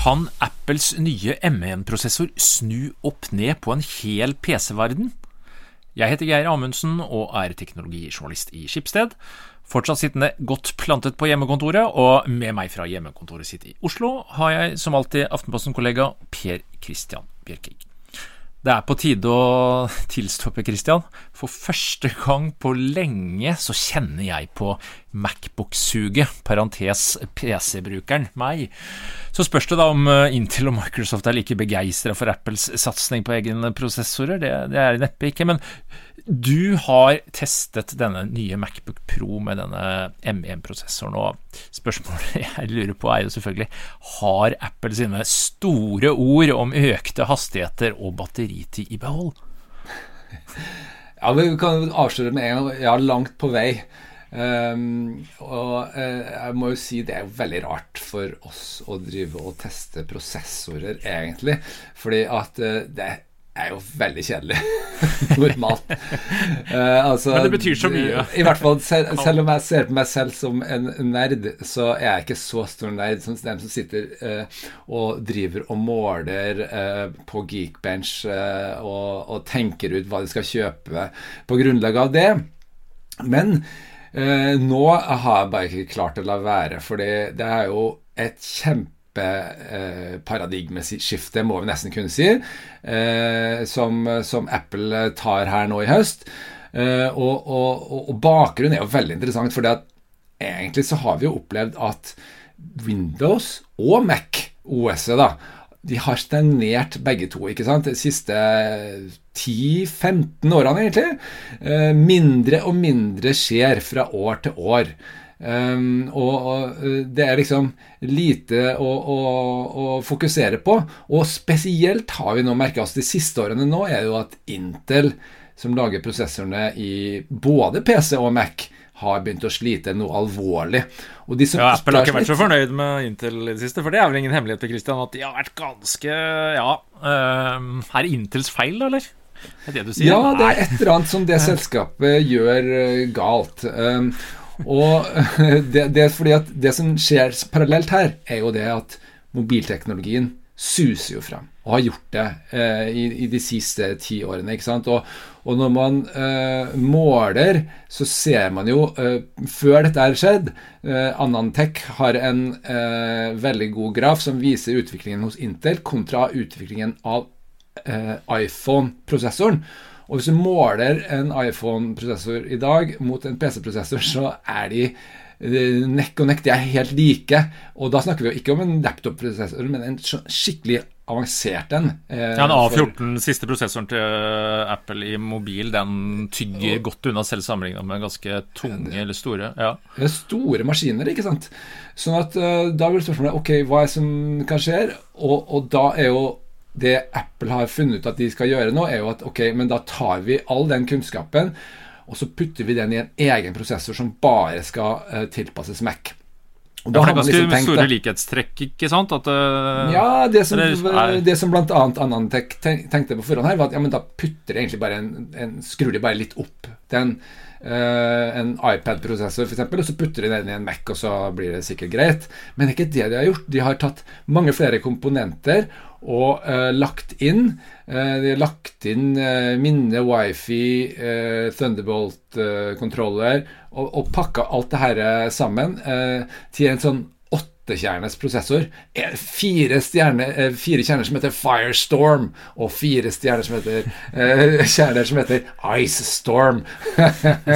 Kan Apples nye M1-prosessor snu opp ned på en hel PC-verden? Jeg heter Geir Amundsen og er teknologijournalist i Skipsted. Fortsatt sittende godt plantet på hjemmekontoret, og med meg fra hjemmekontoret sitt i Oslo har jeg som alltid Aftenposten-kollega Per Christian Bjørkig. Det er på tide å tilstoppe, Christian. For første gang på lenge så kjenner jeg på Macbook-suget, parentes PC-brukeren, meg. Så spørs det da om eh, Intel og Microsoft er like begeistra for Apples satsing på egne prosessorer. Det, det er neppe ikke. Men du har testet denne nye Macbook Pro med denne M1-prosessoren, og spørsmålet jeg lurer på er jo selvfølgelig Har Apple sine store ord om økte hastigheter og batteritid i behold? Ja, Vi kan avsløre med en gang ja, langt på vei. Um, og uh, jeg må jo si det er veldig rart for oss å drive og teste prosessorer, egentlig. Fordi at uh, det er jo veldig kjedelig normalt. Uh, altså, Men det betyr så mye. I hvert fall selv, selv, om jeg ser på meg selv som en nerd, så er jeg ikke så stor nerd som dem som sitter uh, og driver og måler uh, på Geekbench og, og, tenker ut hva de skal kjøpe på grunnlag av det. Men nå har jeg bare ikke klart å la være, for det er jo et kjempe paradigmeskifte, må vi nesten kunne si, eh, som, som, Apple tar her nå i høst. Eh, og, og, og, bakgrunnen er jo veldig interessant, for egentlig så har vi jo opplevd at Windows og Mac, OS-et, da, de har stagnert begge to, ikke sant? De siste 10-15 årene, egentlig. Eh, mindre og mindre skjer fra år til år. Um, og, og, eh, det er liksom lite å, å, å, fokusere på. Og spesielt har vi nå merka oss de siste årene nå, er jo at Intel, som lager prosessorene i både PC og Mac, har begynt å slite noe alvorlig. ja, Apple har ikke vært så fornøyd med Intel i det siste, for det er vel ingen hemmelighet til Christian at de har vært ganske Ja, um, er Intels feil, da, eller? Er det du sier? Ja, det er et eller annet som det selskapet gjør uh, galt. Um, og det, det, er fordi at det som skjer parallelt her, er jo det at mobilteknologien suser jo frem, og har gjort det eh, i, i, de siste ti årene. ikke sant? Og, og når man eh, måler, så ser man jo eh, Før dette har skjedd eh, Anantech har en eh, veldig god graf som viser utviklingen hos Intel kontra utviklingen av eh, iPhone-prosessoren. Og hvis du måler en iPhone-prosessor i dag mot en PC-prosessor, så er de nekk og nekk. De er helt like. Og da snakker vi jo ikke om en laptop-prosessor, men en skikkelig avansert en. Eh, ja, En A14, siste prosessoren til Apple i mobil, den tygger og, godt unna selv sammenligna med ganske tunge eller store. Ja. Store maskiner, ikke sant. Sånn at uh, da blir spørsmålet ok, hva er det som kan skje? Og, og da er jo det Apple har funnet ut at de skal gjøre nå, er jo at ok, men da tar vi all den kunnskapen, og så putter vi den i en egen prosessor som bare skal uh, tilpasses Mac. Og da ja, for det er ganske liksom store likhetstrekk, ikke sant? At, uh, ja, det som, det som blant annet Anantek tenkte på forhånd her, var at ja, men da putter de egentlig bare en, en Skrur de bare litt opp den Uh, en iPad-prosessor f.eks., og så putter de den i en Mac, og så blir det sikkert greit. Men det er ikke det de har gjort. De har tatt mange flere komponenter og eh, lagt inn. Eh, de har lagt inn minne, wifi, Thunderbolt-kontroller, og, og pakka alt det her sammen til en sånn åttekjernes prosessor. Fire, stjerne, eh, fire kjerner som heter Firestorm, og fire stjerner som heter eh, kjerner som heter Ice Storm.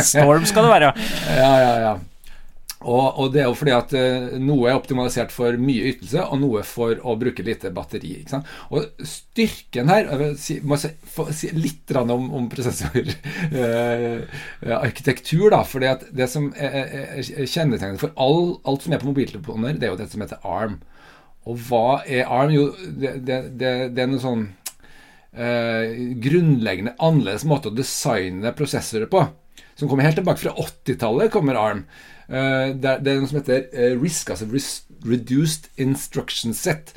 Storm skal det være. Ja, ja, ja. Og, og, det er jo fordi at uh, noe er optimalisert for mye ytelse, og noe for å bruke lite batteri. Og styrken her Jeg si, må si, litt om, om prosessorarkitektur. eh, da, fordi at det som er, er, kjennetegnet for all, alt som er på mobiltelefoner, det er jo det som heter ARM. Og hva er ARM? Jo, det, det, det, det er noe sånn eh, grunnleggende annerledes måte å designe prosessorer på. Som kommer helt tilbake fra 80-tallet, kommer ARM. Eh, det er, noe som heter RISK, RISC, altså Reduced Instruction Set.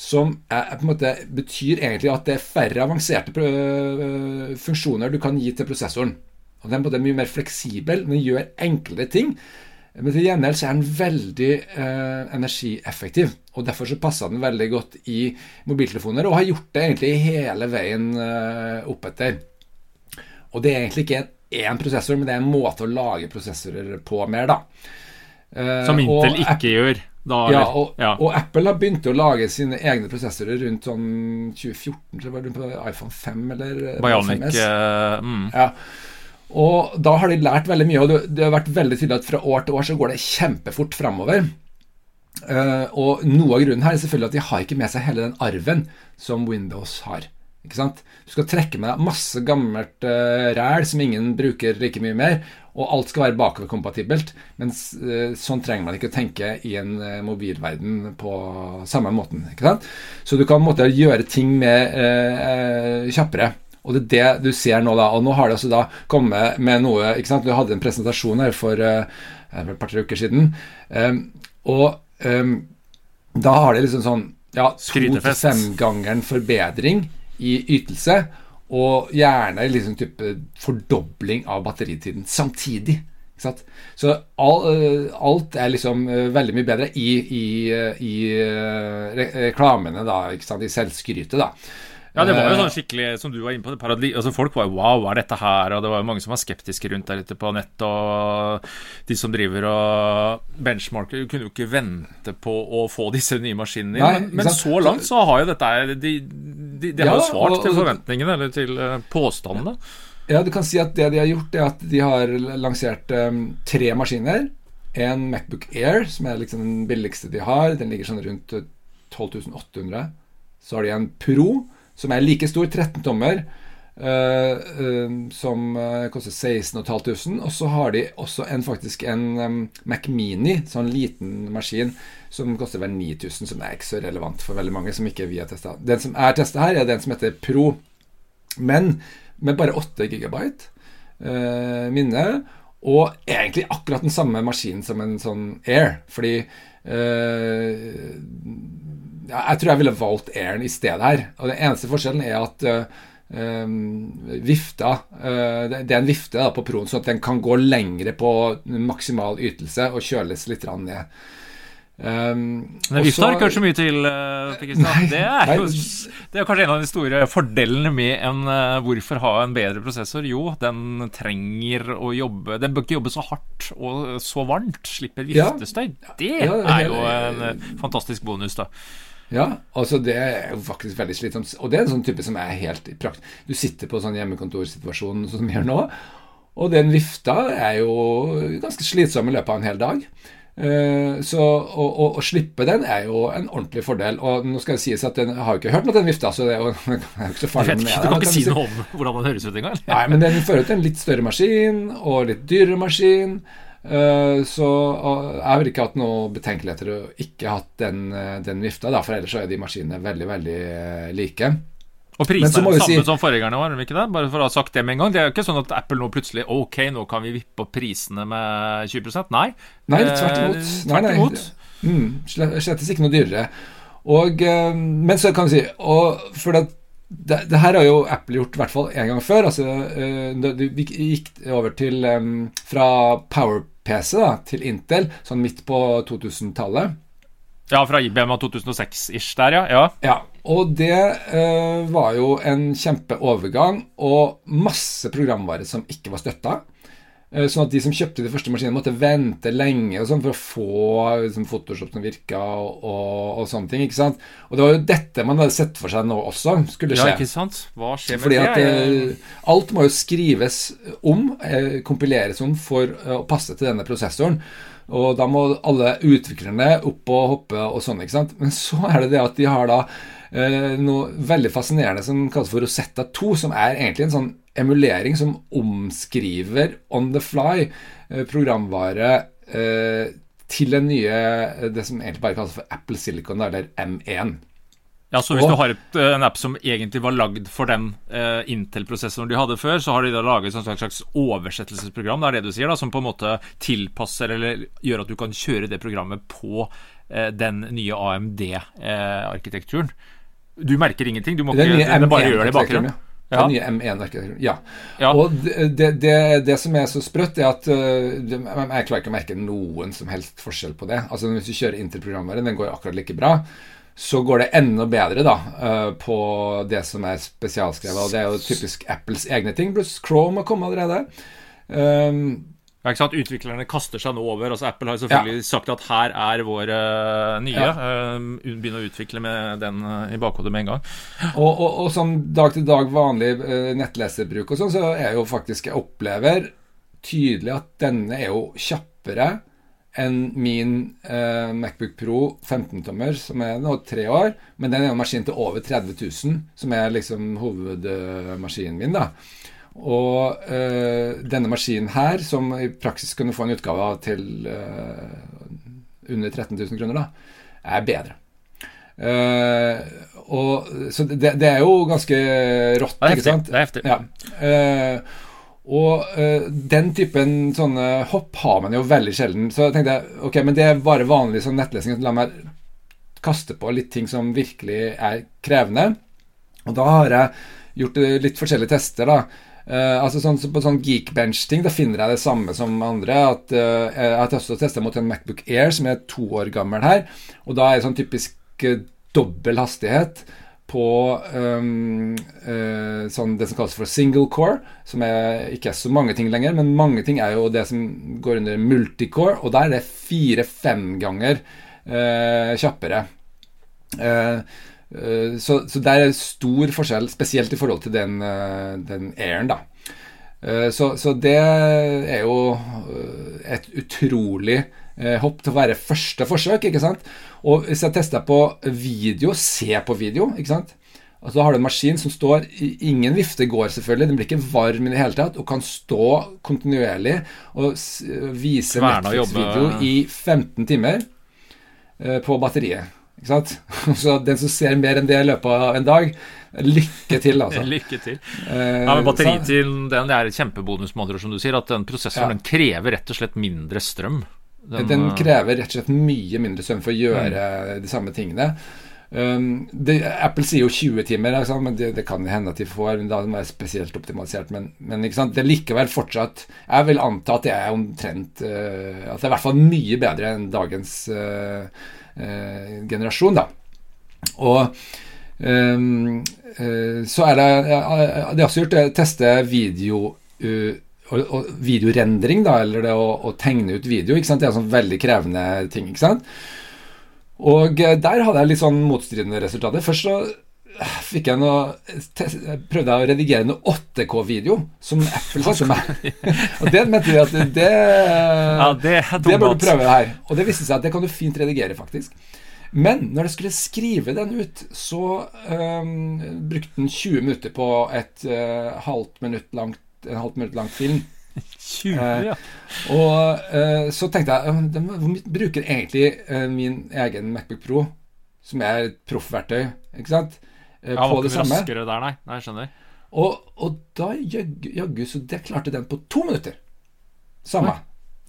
Som er, på en måte, betyr egentlig at det er færre avanserte eh, funksjoner du kan gi til prosessoren. Og Den er mye mer fleksibel, den gjør enklere ting. Men til gjengjeld så er den veldig eh, energieffektiv. Og derfor så passer den veldig godt i mobiltelefoner, og har gjort det egentlig hele veien eh, oppetter. Og det er egentlig ikke én prosessor, men det er en måte å lage prosessorer på mer, da. Eh, Som Intel ikke Apple, gjør? Da, ja, og, ja, og, Apple har begynt å lage sine egne prosessorer rundt sånn 2014, tror jeg var det på iPhone 5 eller Bionic, 5S. Uh, mm. Ja. Og da har de lært veldig mye, og det har vært veldig tydelig at fra år til år så går det kjempefort framover. Uh, og noe av grunnen her er selvfølgelig at de har ikke med seg hele den arven som Windows har. Ikke sant? Du skal trekke med deg masse gammelt uh, ræl som ingen bruker like mye mer, og alt skal være bakoverkompatibelt. Men uh, sånn trenger man ikke å tenke i en uh, mobilverden på samme måten. Ikke sant? Så du kan måte, gjøre ting med kjappere. Og det er det du ser nå, da. Og nå har det altså da kommet med noe ikke sant? Du hadde en presentasjon her for et par-tre uker siden. Um, og um, da har de liksom sånn ja, to til fem-gangeren forbedring i ytelse. Og gjerne liksom type fordobling av batteritiden samtidig. Så all, alt er liksom uh, veldig mye bedre i, i, i uh, reklamene, da, ikke sant? i selvskrytet. da ja, det var jo sånn skikkelig, som du var inne på, altså folk var jo wow, hva er dette her? Og det var jo mange som var skeptiske rundt der ute på nett. Og de som driver og benchmarker, kunne jo ikke vente på å få disse nye maskinene. Nei, men, men så langt så har jo dette De, de, de har jo svart og, til forventningene, eller til uh, påstandene. Ja, du kan si at det de har gjort, er at de har lansert um, tre maskiner. En Macbook Air, som er liksom den billigste de har. Den ligger sånn rundt 12 800. Så har de en Pro som er like stor, 13 tommer, uh, uh, som uh, koster 16 500. Og så har de også en, faktisk en Mac Mini, sånn liten maskin, som koster vel 9000, som er ikke så relevant for veldig mange som ikke vi har testa. Den som er testa her, er den som heter Pro, men med bare 8 gigabyte minne. Og egentlig akkurat den samme maskinen som en sånn Air. Fordi jeg tror jeg ville valgt Airen i stedet her. Og Den eneste forskjellen er at uh, vifta uh, Det er en vifte da, på Proen, sånn at den kan gå lengre på maksimal ytelse og kjøles litt ned. Um, Men vifta har ikke hørt så mye til, uh, det, er jo, det er kanskje en av de store fordelene med en uh, hvorfor ha en bedre prosessor. Jo, den trenger å jobbe Den bør ikke jobbe så hardt og så varmt. Slipper viftestøy. Ja, det ja, er jo en fantastisk bonus, da. Ja, altså det er jo faktisk veldig slitsomt. Og det er en sånn type som er helt i prakt. Du sitter på sånn hjemmekontorsituasjon som vi gjør nå, og den vifta er jo ganske slitsom i løpet av en hel dag. Uh, så å, å, å, slippe den er jo en ordentlig fordel. Og nå skal det sies at den har jo ikke hørt noe den vifta, så det er jo, det er jo ikke så farlig det. Du kan ikke si noe om hvordan den høres ut engang? Nei, men den fører til en litt større maskin og litt dyrere maskin. Eh, så jeg har ikke hatt noe betenkeligheter å ikke hatt den, eh, den vifta, da, for ellers så er de maskinene veldig, veldig eh, like. Og prisene er samme si, som forgjengerne var, ikke det? Bare for å ha sagt det med en gang. Det er jo ikke sånn at Apple nå plutselig Ok, nå kan vi vippe opp prisene med 20 Nei. Nei, tvert imot. Eh, tvert imot. Mm, slettes ikke noe dyrere. Og, men så kan vi si og for det, det, det, her har jo Apple gjort i hvert fall én gang før. Altså, vi gikk over til fra Power PC da, til Intel, sånn midt på 2000-tallet. Ja, fra IBM av 2006-ish der, ja. ja. ja. Og det eh, var jo en kjempeovergang, og masse programvare som ikke var støtta. Eh, sånn at de som kjøpte de første maskinene, måtte vente lenge sånn, for å få liksom, Photoshop som virka, og, og, og, sånne ting. ikke sant? Og det var jo dette man hadde sett for seg nå også skulle skje. Ja, ikke sant? Hva skjer med Fordi det? At, eh, alt må jo skrives om, eh, kompileres om, for å passe til denne prosessoren. Og da må alle utviklerne opp og hoppe og sånn, ikke sant. Men så er det det at de har da eh, noe veldig fascinerende som kalles for Rosetta 2, som er egentlig en sånn emulering som omskriver on the fly eh, programvare eh, til den nye eh, Det som egentlig bare kalles for Apple Silicon, eller M1. Ja, så Hvis og, du har et, en app som egentlig var lagd for den eh, Intel-prosessoren de hadde før, så har de da laget et slags oversettelsesprogram, det er det du sier, da, som på en måte tilpasser eller gjør at du kan kjøre det programmet på eh, den nye AMD-arkitekturen. Du merker ingenting? Du må ikke, bare gjøre det i bakgrunnen? Ja. Den nye M1-arkitekturen. Ja. Ja. Og det, det, det, som er så sprøtt, er at øh, jeg klarer ikke å merke noen som helst forskjell på det. Altså Hvis du kjører Intel-programvaren, den går akkurat like bra. Så går det enda bedre da øh, på det som er spesialskrevet. Og det er jo typisk Apples egne ting, pluss Chrome har kommet allerede. Um, Ja, ikke sant? Utviklerne kaster seg nå over. altså Apple har selvfølgelig selvfølgelig sagt at her er vår eh, nye. Ja. eh, begynne å utvikle med den eh, i bakhodet med en gang. Og, og, og som dag til dag vanlig nettleserbruk og sånn, så er jo faktisk Jeg opplever tydelig at denne er jo kjappere enn min eh, Macbook Pro 15-tommer, som er nå tre år. Men den er en maskin til over 30 000, som er liksom hovedmaskinen min. da. Og øh, denne maskinen her, som i praksis kunne få en utgave av til øh, under 13 000 kroner, da, er bedre. Uh, og, så det, det er jo ganske rått, Det er ikke heftig. sant? Det er heftig. Ja. Uh, og uh, den typen sånne hopp har man jo veldig sjelden. Så jeg tenkte jeg, ok, men det er bare vanlig sånn nettlesing. La meg kaste på litt ting som virkelig er krevende. Og da har jeg gjort litt forskjellige tester, da. Eh, altså sånn, så På sånn Geekbench-ting Da finner jeg det samme som andre. At uh, Jeg har også testa mot en Macbook Air som er to år gammel her. Og da er det sånn typisk uh, dobbel hastighet på um, sånn det som kalles for single core, som er ikke er så mange ting lenger, men mange ting er jo det som går under multicore, og der er det fire-fem ganger kjappere. Eh, så, så der er stor forskjell, spesielt i forhold til den, eh, den Airen, da. Eh, Så, så det er jo eh, et utrolig eh, hopp til å være første forsøk, ikke sant? Og hvis jeg tester på video, se på video, ikke sant? Altså, da har du en maskin som står Ingen vifte går, selvfølgelig. Den blir ikke varm i det hele tatt og kan stå kontinuerlig og vise. Netflix-video i 15 timer eh, på batteriet. Så den som ser mer enn det i løpet av en dag, lykke til, altså. Lykke til. Eh, Ja, men så- Batteritiden den er et kjempebonus, med andre ord, som du sier. At den prosessoren Ja. den krever rett og slett mindre strøm. Den, den, krever rett og slett mye mindre strøm for å gjøre de samme tingene. Um, det, Apple sier jo 20 timer, men det, det kan hende at de får. men Da må være spesielt optimalisert. Men, men det er likevel fortsatt Jeg vil anta at det er omtrent uh, At det er i hvert fall mye bedre enn dagens uh, uh, generasjon, da. Og um, så er det De har også gjort det, teste video og, videorendring, da, eller det å, å tegne ut video. ikke sant? Det er sånn veldig krevende ting. ikke sant? Og eh, der hadde jeg litt sånn motstridende resultater. Først så eh, fikk jeg noe prøvde jeg å redigere noe 8K-video, som Apple sa til meg. og det mente de at det Ja, det det bør du prøve her. Og det viste seg at det kan du fint redigere, faktisk. Men når jeg skulle skrive den ut, så øhm, brukte den 20 minutter på et øh, halvt minutt langt, en halvt minutt langt film. 20, ja. Og eh, så tenkte jeg Hvor mye bruker egentlig eh, min egen Macbook Pro, som er et proffverktøy, ikke sant, eh, Ja, på det samme? der, nei. nei. Skjønner. Og, og da jaggu så det klarte den på to minutter. Samme.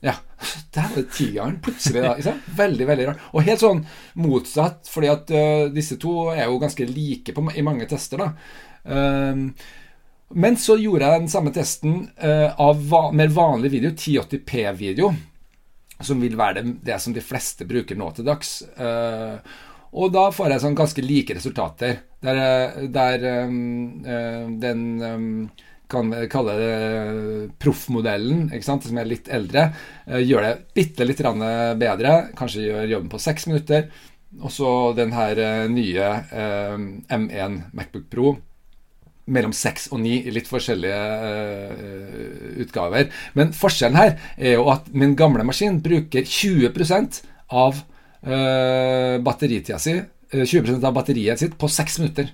Ja. Der var det tigeren plutselig. da, ikke sant? Veldig, veldig rart. Og helt sånn motsatt, fordi at uh, disse to er jo ganske like på, i mange tester. da. Um, men så gjorde jeg den samme testen uh, av va mer vanlig video, 1080p-video, som vil være det, det som de fleste bruker nå til dags. Uh, og da får jeg sånn ganske like resultater, der, eh, der um, uh, den um, kan kalle det proffmodellen, som er litt eldre, gjør det bitte litt bedre. Kanskje gjør jobben på seks minutter. Og så den her nye eh, M1 Macbook Pro mellom seks og ni i litt forskjellige uh, utgaver. Men forskjellen her er jo at min gamle maskin bruker 20% av uh, batteritida si eh, 20% av batteriet sitt på seks minutter.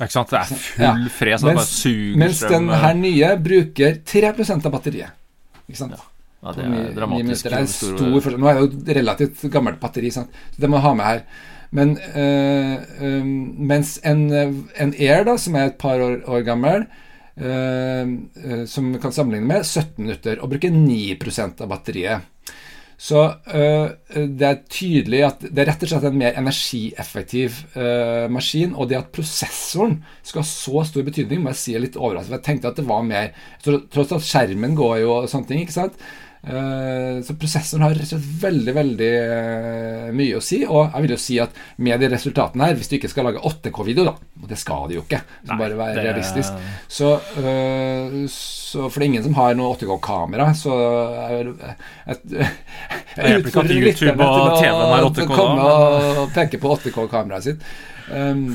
Ikke sant? Det er full Ja. fres. Bare Mens, suger mens den her nye bruker 3% av batteriet. Ikke sant? ja, det er dramatisk. Det er stor- stor. Nå er det jo relativt gammelt batteri, sant? så det må ha med her. Men øh, øh, mens en, en Air, da, som er et par år, år gammel, øh, som vi kan sammenligne med, 17 minutter, og bruker 9% av batteriet. Så det er tydelig at det er rett og slett en mer energieffektiv maskin. Og det at prosessoren skal ha så stor betydning, må jeg si er litt overraskende. Jeg tenkte at det var mer Tross at skjermen går jo og sånne ting, ikke sant. Uh, så prosessoren har veldig veldig uh, mye å si. Og jeg vil jo si at med de resultatene her, hvis du ikke skal lage 8K-video, da, og det skal du jo ikke, så bare være det... realistisk, så, uh, så, For det er ingen som har noe 8K-kamera, så jeg, jeg, jeg utfordrer lytterne til å, å komme og peke på 8K-kameraet sitt. Um,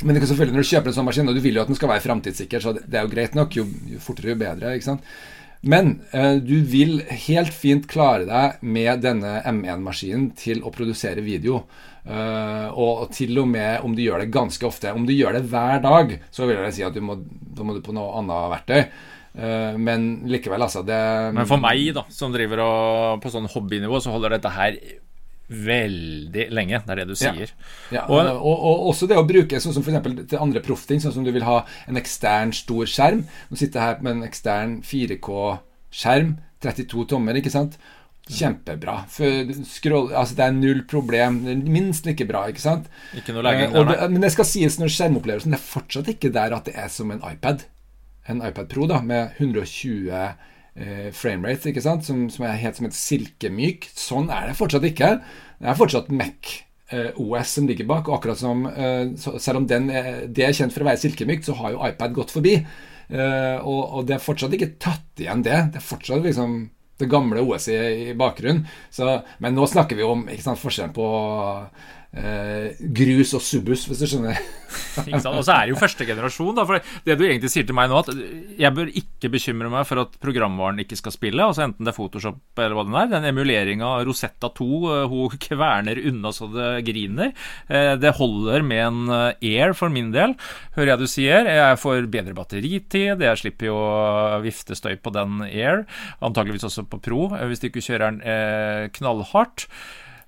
men det kan selvfølgelig når du kjøper en sånn maskin, og du vil jo at den skal være framtidssikker, så det er jo greit nok. Jo, jo fortere, jo bedre. ikke sant? Men eh, du vil helt fint klare deg med denne M1-maskinen til å produsere video. Eh, og til og med om du gjør det ganske ofte. Om du gjør det hver dag, så vil jeg si at du må, da må du på noe annet verktøy. Eh, men likevel, altså det, Men for meg, da, som driver og, på sånn hobbynivå, så holder dette her veldig lenge. Det er det du sier. Ja. ja og, og, og, også det å bruke sånn som for til andre proffting, sånn som du vil ha en ekstern stor skjerm. Nå sitter jeg her med en ekstern 4K-skjerm, 32 tommer, ikke sant. Kjempebra. Scroll, altså det er null problem. Minst like bra, ikke sant. Ikke noe legging der, det, men det skal sies når skjermopplevelsen det er fortsatt ikke der at det er som en iPad. En iPad Pro da, med 120 eh, framerate, ikke sant? Som, som, er helt som et silkemyk. Sånn er det fortsatt ikke. Det er fortsatt Mac. Eh, OS som ligger bak, og akkurat som eh, Selv om den er, det er kjent for å være silkemykt, så har jo iPad gått forbi. Eh, og, og, det er fortsatt ikke tatt igjen det. Det er fortsatt liksom det gamle OS i, i bakgrunnen. Så, men nå snakker vi om ikke sant, forskjellen på eh, grus og subus, hvis du skjønner. og så er det jo første generasjon, da. For det du egentlig sier til meg nå, at jeg bør ikke bekymre meg for at programvaren ikke skal spille, altså enten det er Photoshop eller hva det er. Den emuleringa Rosetta 2, eh, hun kverner unna så det griner. Eh, det holder med en eh, Air for min del, hører jeg du sier. Jeg får bedre batteritid, jeg slipper jo viftestøy på den Air. Antageligvis også på Pro, hvis du ikke kjører den knallhardt.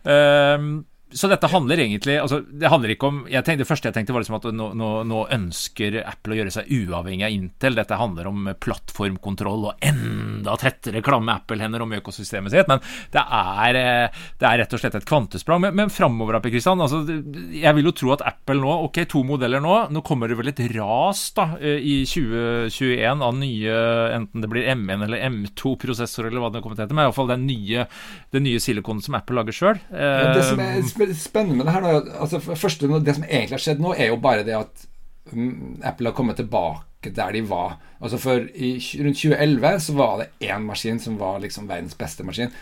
Um, så dette handler egentlig altså, Det handler ikke om tenkte, Det første jeg tenkte, var liksom at nå, nå, nå, ønsker Apple å gjøre seg uavhengig av Intel. Dette handler om plattformkontroll og enda tettere klamme Apple-hender om økosystemet sitt. Men det er, eh, det er, rett og slett et kvantesprang. Men, men framover, altså, jeg vil jo tro at Apple nå Ok, to modeller nå. Nå kommer det vel et ras da eh, i 2021 av nye Enten det blir M1 eller M2-prosessor eller hva det kommer til å hete. Men iallfall den nye, den nye silikonen som Apple lager sjøl. Ja, det som er eh, spennende med det her, nå, altså første, Det som egentlig har skjedd nå, er jo bare det at mm, Apple har kommet tilbake der de var. Altså for i, Rundt 2011 så var det én maskin som var liksom verdens beste maskin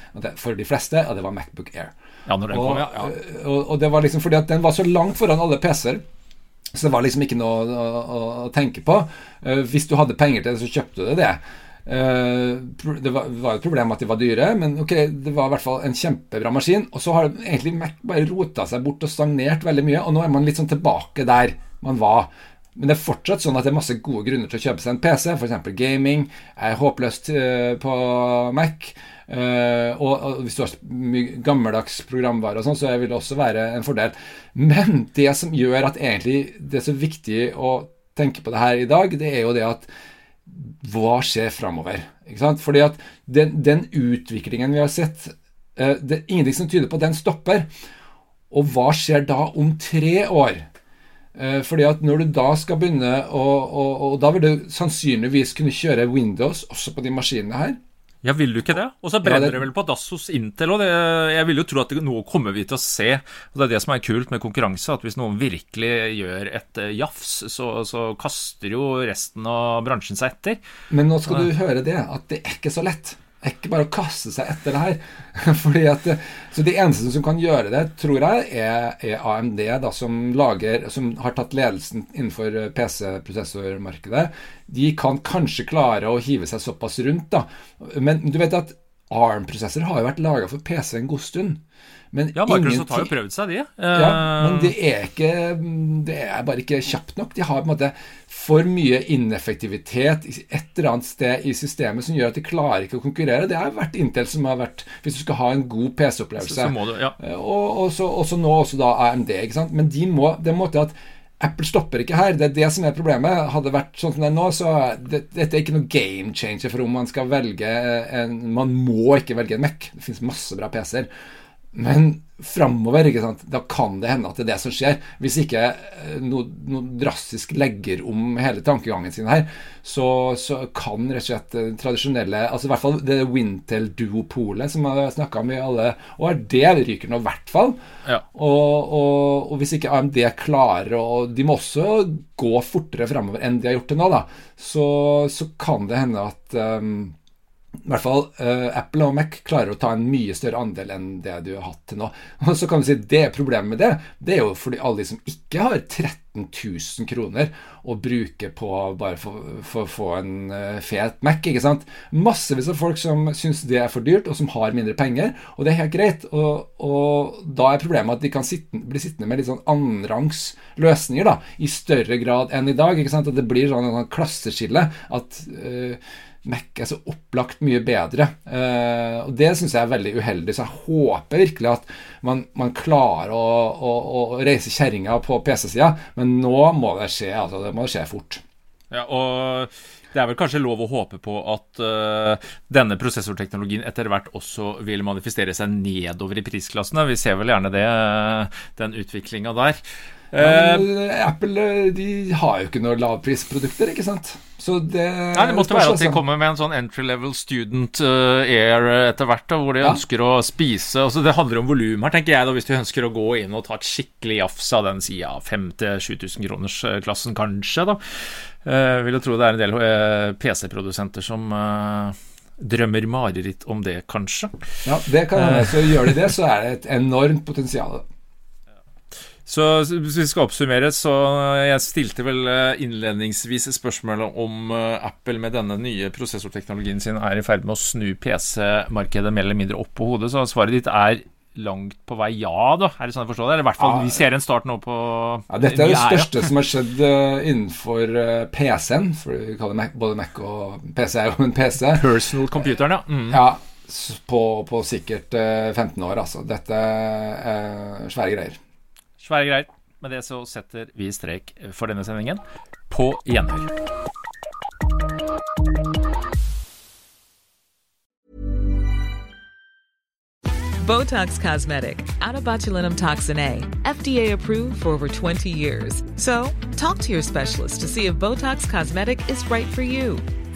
for de fleste, og det var Macbook Air. Ja, og, kom, ja, ja. Og, og, det var liksom fordi at den var så langt foran alle PC-er. Så det var liksom ikke noe å, å, å tenke på. Hvis du hadde penger til det, så kjøpte du det. Eh, det var, jo et problem at de var dyre, men ok, det var i hvert fall en kjempebra maskin. Og så har egentlig Mac bare rota seg bort og stagnert veldig mye, og nå er man litt sånn tilbake der man var. Men det er fortsatt sånn at det er masse gode grunner til å kjøpe seg en PC, f.eks. gaming. er håpløst uh, på Mac. Og, og, hvis du har mye gammeldags programvare og sånn, så vil det også være en fordel. Men det som gjør at egentlig det er så viktig å tenke på det her i dag, det er jo det at hva skjer framover? Fordi at den, den, utviklingen vi har sett, eh, det er ingenting som tyder på at den stopper. Og hva skjer da om tre år? Eh, fordi at når du da skal begynne å, og, og da vil du sannsynligvis kunne kjøre Windows også på de maskinene her. Ja, vil du ikke det? Og så brenner ja, det... vel på dass hos Intel òg. Jeg vil jo tro at det, noe kommer vi til å se. Og Det er det som er kult med konkurranse, at hvis noen virkelig gjør et uh, jafs, så, så, kaster jo resten av bransjen seg etter. Men nå skal du høre det, at det er ikke så lett er ikke bare å kaste seg etter det her. Fordi at, så De eneste som kan gjøre det, tror jeg, er, er AMD, da, som, lager, som har tatt ledelsen innenfor PC-prosessormarkedet. De kan kanskje klare å hive seg såpass rundt. da. Men du vet at ARM-prosessor har jo vært laga for PC en god stund. Men ja, Microsoft har jo prøvd seg, de. Ja, men det er, ikke, det er bare ikke kjapt nok. De har på en måte for mye ineffektivitet et eller annet sted i systemet som gjør at de klarer ikke å konkurrere. Det har vært Intel som har vært Hvis du skal ha en god PC-opplevelse. Ja. Og, og, så, og, så, nå også da AMD. ikke sant? Men de må, det måtte at Apple stopper ikke her. Det er det som er problemet. Hadde det vært sånn som det er nå, så det, dette er ikke noe game changer for om man skal velge en Man må ikke velge en Mac. Det finnes masse bra PC-er. Men framover, da kan det hende at det er det som skjer. Hvis ikke eh, noe, noe drastisk legger om hele tankegangen sin her, så, så, kan rett og slett eh, tradisjonelle altså i hvert fall det Wintel-duopolet som jeg har snakka om i alle år, det ryker nå i hvert fall. Ja. Og, og, og, hvis ikke AMD klarer og De må også gå fortere framover enn de har gjort til nå, da. Så, så kan det hende at um, i hvert fall uh, Apple og Mac klarer å ta en mye større andel enn det du har hatt til nå. Og så kan du si Det problemet med det, det er jo fordi alle de som ikke har 13 000 kroner å bruke på bare for å få en uh, fet Mac. ikke sant? Massevis av folk som syns det er for dyrt, og som har mindre penger. Og det er helt greit. Og, og da er problemet at de kan sitte, bli sittende med litt sånn annenrangs løsninger da, i større grad enn i dag. ikke sant? At det blir sånn, sånn klasseskille. at uh, Mac er så opplagt mye bedre. Uh, og Det syns jeg er veldig uheldig. Så jeg håper virkelig at man, man klarer å, å, å reise kjerringa på PC-sida, men nå må det skje. Altså, det må skje fort. Ja, og det er vel kanskje lov å håpe på at uh, denne prosessorteknologien etter hvert også vil manifestere seg nedover i prisklassene. Vi ser vel gjerne det, den utviklinga der. Ja, uh, Apple de har jo ikke noen lavprisprodukter, ikke sant? Så det, Nei, det måtte være at de kommer med en sånn entry level student air etter hvert, da, hvor de ja. ønsker å spise altså Det handler om volum her, tenker jeg, da, hvis du ønsker å gå inn og ta et skikkelig jafs av den sida, 5000-7000 kroners-klassen kanskje, da. Uh, vil jo tro det er en del PC-produsenter som drømmer mareritt om det, kanskje. Ja, det kan hende. Så gjør de det, så er det et enormt potensial. Så hvis vi skal oppsummere, så jeg stilte vel eh, innledningsvis spørsmålet om eh, Apple med denne nye prosessorteknologien sin er i ferd med å snu PC-markedet mer eller mindre opp på hodet. Så svaret ditt er langt på vei ja, da? Er det sånn jeg forstår det? Eller i hvert fall ja, vi ser en start nå på ja, Dette er det største som har skjedd innenfor PC-en. For vi kaller Mac, både Mac og PC er jo en PC. Personal computeren, ja. Mm. ja på, på, sikkert uh, 15 år, altså. Dette er svære greier. Svære greier. Med det så setter vi strek for denne sendingen. På gjenhør. Botox Cosmetic, out of botulinum for over 20 years. Botox Cosmetic is right for you.